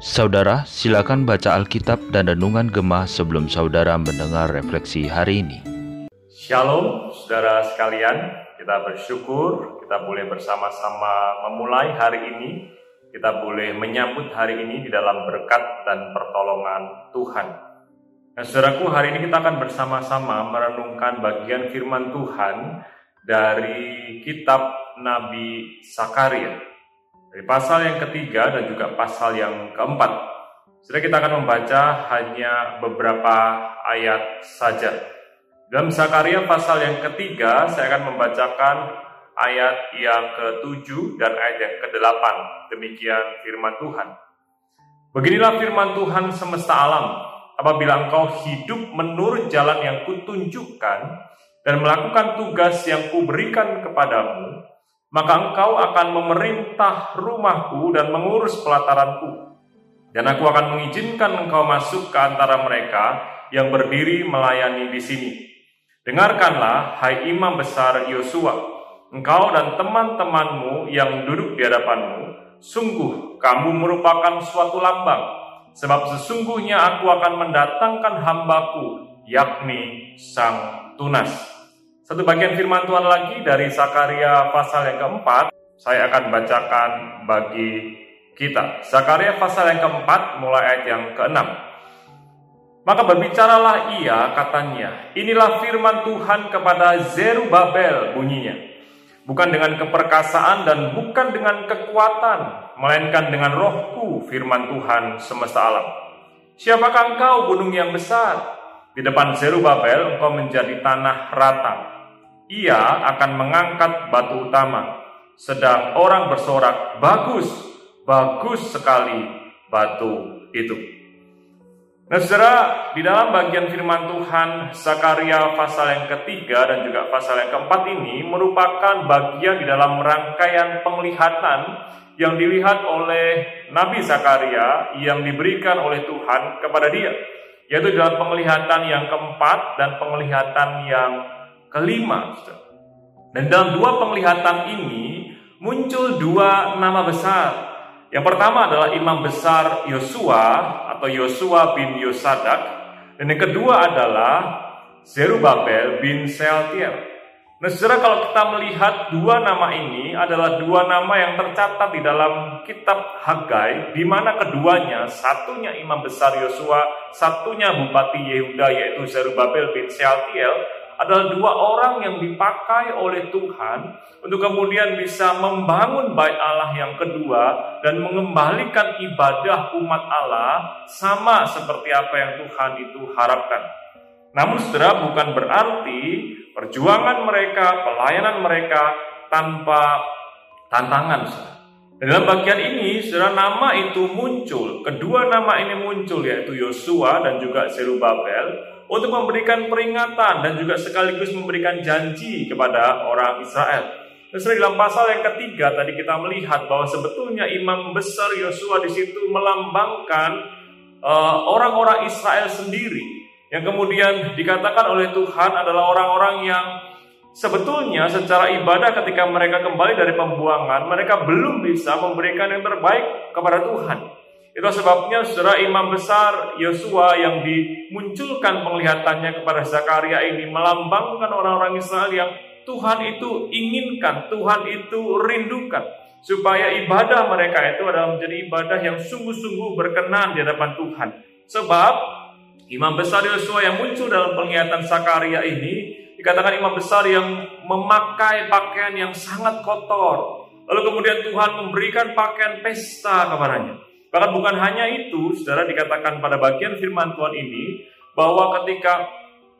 Saudara, silakan baca Alkitab dan Renungan Gemah sebelum saudara mendengar refleksi hari ini. Shalom, saudara sekalian. Kita bersyukur kita boleh bersama-sama memulai hari ini. Kita boleh menyambut hari ini di dalam berkat dan pertolongan Tuhan. Nah, saudaraku, hari ini kita akan bersama-sama merenungkan bagian firman Tuhan dari kitab Nabi Sakaria. Dari pasal yang ketiga dan juga pasal yang keempat. Sudah kita akan membaca hanya beberapa ayat saja. Dalam Zakaria pasal yang ketiga, saya akan membacakan ayat yang ke-7 dan ayat yang ke-8. Demikian firman Tuhan. Beginilah firman Tuhan semesta alam. Apabila engkau hidup menurut jalan yang kutunjukkan dan melakukan tugas yang kuberikan kepadamu, maka engkau akan memerintah rumahku dan mengurus pelataranku. Dan aku akan mengizinkan engkau masuk ke antara mereka yang berdiri melayani di sini. Dengarkanlah, hai imam besar Yosua, engkau dan teman-temanmu yang duduk di hadapanmu, sungguh kamu merupakan suatu lambang, sebab sesungguhnya aku akan mendatangkan hambaku, yakni sang tunas. Satu bagian firman Tuhan lagi dari Sakaria pasal yang keempat, saya akan bacakan bagi kita. Sakaria pasal yang keempat, mulai ayat yang keenam. Maka berbicaralah ia, katanya, inilah firman Tuhan kepada Zerubabel bunyinya. Bukan dengan keperkasaan dan bukan dengan kekuatan, melainkan dengan rohku firman Tuhan semesta alam. Siapakah engkau gunung yang besar? Di depan Zerubabel engkau menjadi tanah rata ia akan mengangkat batu utama, sedang orang bersorak, "Bagus, bagus sekali batu itu." Nah, saudara, di dalam bagian firman Tuhan Zakaria pasal yang ketiga dan juga pasal yang keempat ini merupakan bagian di dalam rangkaian penglihatan yang dilihat oleh Nabi Zakaria yang diberikan oleh Tuhan kepada dia, yaitu dalam penglihatan yang keempat dan penglihatan yang kelima. Dan dalam dua penglihatan ini muncul dua nama besar. Yang pertama adalah imam besar Yosua atau Yosua bin Yosadak dan yang kedua adalah Zerubabel bin Sealtiel. Nah, saudara kalau kita melihat dua nama ini adalah dua nama yang tercatat di dalam kitab Hagai, di mana keduanya, satunya imam besar Yosua, satunya bupati Yehuda yaitu Zerubabel bin Sealtiel, adalah dua orang yang dipakai oleh Tuhan untuk kemudian bisa membangun bait Allah yang kedua dan mengembalikan ibadah umat Allah sama seperti apa yang Tuhan itu harapkan. Namun saudara bukan berarti perjuangan mereka, pelayanan mereka tanpa tantangan. Saudara. dalam bagian ini, saudara nama itu muncul. Kedua nama ini muncul yaitu Yosua dan juga Zerubabel untuk memberikan peringatan dan juga sekaligus memberikan janji kepada orang Israel. Dan dalam pasal yang ketiga tadi kita melihat bahwa sebetulnya imam besar Yosua di situ melambangkan uh, orang-orang Israel sendiri yang kemudian dikatakan oleh Tuhan adalah orang-orang yang sebetulnya secara ibadah ketika mereka kembali dari pembuangan mereka belum bisa memberikan yang terbaik kepada Tuhan. Itu sebabnya saudara imam besar Yosua yang dimunculkan penglihatannya kepada Zakaria ini melambangkan orang-orang Israel yang Tuhan itu inginkan, Tuhan itu rindukan supaya ibadah mereka itu adalah menjadi ibadah yang sungguh-sungguh berkenan di hadapan Tuhan. Sebab imam besar Yosua yang muncul dalam penglihatan Zakaria ini dikatakan imam besar yang memakai pakaian yang sangat kotor. Lalu kemudian Tuhan memberikan pakaian pesta kepadanya. Bahkan bukan hanya itu, saudara dikatakan pada bagian firman Tuhan ini, bahwa ketika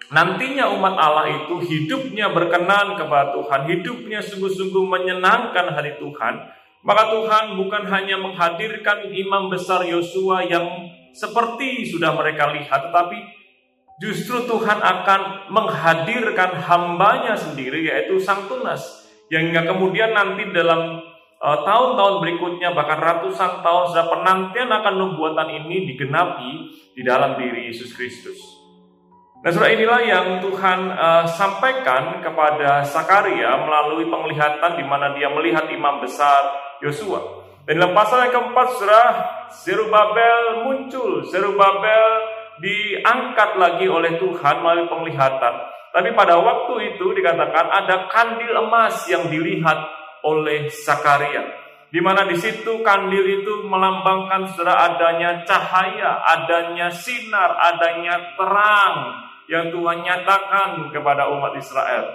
nantinya umat Allah itu hidupnya berkenan kepada Tuhan, hidupnya sungguh-sungguh menyenangkan hari Tuhan, maka Tuhan bukan hanya menghadirkan imam besar Yosua yang seperti sudah mereka lihat, tetapi justru Tuhan akan menghadirkan hambanya sendiri, yaitu Sang Tunas, yang kemudian nanti dalam tahun-tahun berikutnya bahkan ratusan tahun sudah penantian akan nubuatan ini digenapi di dalam diri Yesus Kristus. Nah, saudara inilah yang Tuhan uh, sampaikan kepada Sakaria melalui penglihatan di mana dia melihat imam besar Yosua. Dan dalam pasal yang keempat, surah Zerubabel muncul. Zerubabel diangkat lagi oleh Tuhan melalui penglihatan. Tapi pada waktu itu dikatakan ada kandil emas yang dilihat oleh Sakaria. Di mana di situ kandil itu melambangkan saudara adanya cahaya, adanya sinar, adanya terang yang Tuhan nyatakan kepada umat Israel.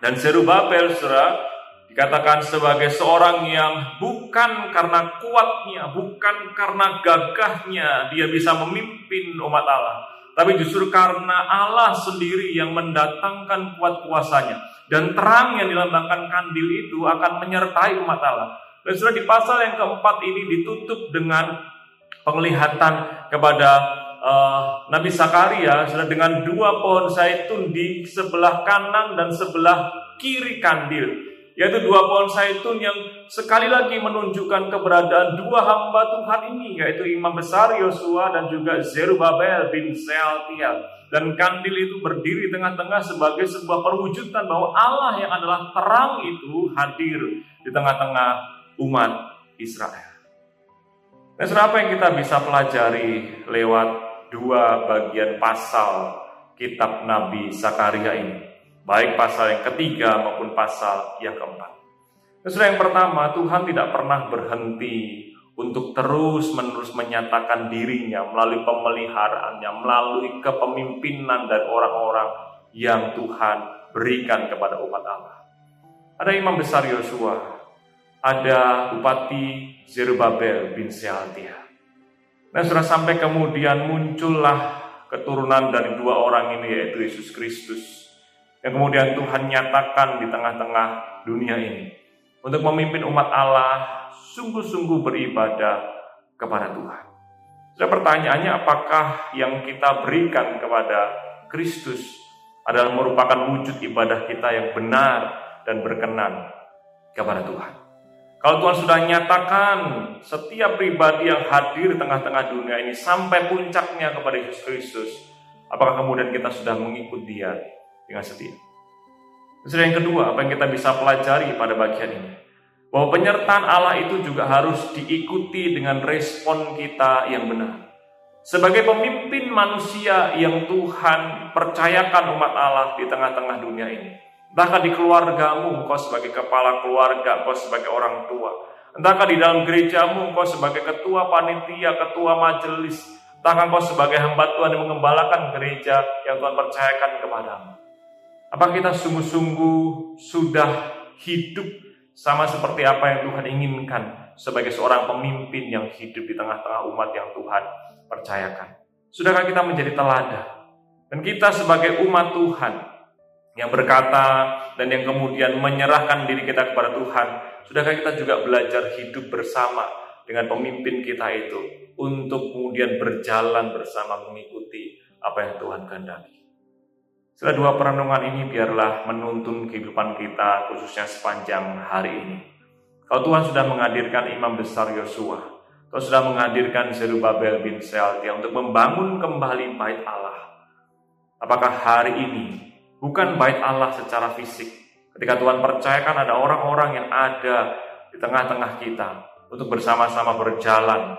Dan Zerubabel saudara Dikatakan sebagai seorang yang bukan karena kuatnya, bukan karena gagahnya dia bisa memimpin umat Allah. Tapi justru karena Allah sendiri yang mendatangkan kuat kuasanya. Dan terang yang dilambangkan kandil itu akan menyertai umat Allah. Dan sudah di pasal yang keempat ini ditutup dengan penglihatan kepada uh, Nabi Sakaria sudah dengan dua pohon zaitun di sebelah kanan dan sebelah kiri kandil yaitu dua pohon zaitun yang sekali lagi menunjukkan keberadaan dua hamba Tuhan ini yaitu imam besar Yosua dan juga Zerubabel bin Sealtiel dan kandil itu berdiri tengah-tengah sebagai sebuah perwujudan bahwa Allah yang adalah terang itu hadir di tengah-tengah umat Israel. Dan apa yang kita bisa pelajari lewat dua bagian pasal kitab Nabi Sakaria ini? Baik pasal yang ketiga maupun pasal yang keempat. Sesudah yang pertama, Tuhan tidak pernah berhenti untuk terus-menerus menyatakan dirinya melalui pemeliharaannya, melalui kepemimpinan dari orang-orang yang Tuhan berikan kepada umat Allah. Ada imam besar Yosua, ada Bupati Zerubabel bin Sealtiah. Nah, sudah sampai kemudian muncullah keturunan dari dua orang ini yaitu Yesus Kristus yang kemudian Tuhan nyatakan di tengah-tengah dunia ini untuk memimpin umat Allah sungguh-sungguh beribadah kepada Tuhan. Saya pertanyaannya apakah yang kita berikan kepada Kristus adalah merupakan wujud ibadah kita yang benar dan berkenan kepada Tuhan. Kalau Tuhan sudah nyatakan setiap pribadi yang hadir di tengah-tengah dunia ini sampai puncaknya kepada Yesus Kristus, apakah kemudian kita sudah mengikut dia dengan setia. Terus yang kedua, apa yang kita bisa pelajari pada bagian ini? Bahwa penyertaan Allah itu juga harus diikuti dengan respon kita yang benar. Sebagai pemimpin manusia yang Tuhan percayakan umat Allah di tengah-tengah dunia ini. Bahkan di keluargamu, kau sebagai kepala keluarga, kau sebagai orang tua. Entahkah di dalam gerejamu, kau sebagai ketua panitia, ketua majelis. Entahkah kau sebagai hamba Tuhan yang mengembalakan gereja yang Tuhan percayakan kepadamu. Apa kita sungguh-sungguh sudah hidup sama seperti apa yang Tuhan inginkan sebagai seorang pemimpin yang hidup di tengah-tengah umat yang Tuhan percayakan? Sudahkah kita menjadi teladan? Dan kita sebagai umat Tuhan yang berkata dan yang kemudian menyerahkan diri kita kepada Tuhan, sudahkah kita juga belajar hidup bersama dengan pemimpin kita itu untuk kemudian berjalan bersama mengikuti apa yang Tuhan kehendaki? Setelah dua perenungan ini biarlah menuntun kehidupan kita khususnya sepanjang hari ini. Kalau Tuhan sudah menghadirkan imam besar Yosua, Kau sudah menghadirkan Zerubabel bin Sealtiel untuk membangun kembali bait Allah. Apakah hari ini bukan bait Allah secara fisik? Ketika Tuhan percayakan ada orang-orang yang ada di tengah-tengah kita untuk bersama-sama berjalan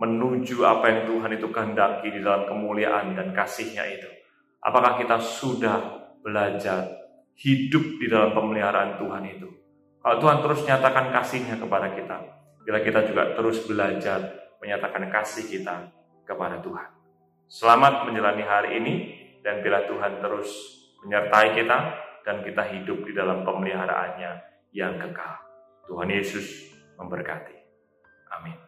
menuju apa yang Tuhan itu kehendaki di dalam kemuliaan dan kasihnya itu. Apakah kita sudah belajar hidup di dalam pemeliharaan Tuhan itu? Kalau Tuhan terus nyatakan kasihnya kepada kita, bila kita juga terus belajar menyatakan kasih kita kepada Tuhan. Selamat menjalani hari ini, dan bila Tuhan terus menyertai kita, dan kita hidup di dalam pemeliharaannya yang kekal. Tuhan Yesus memberkati. Amin.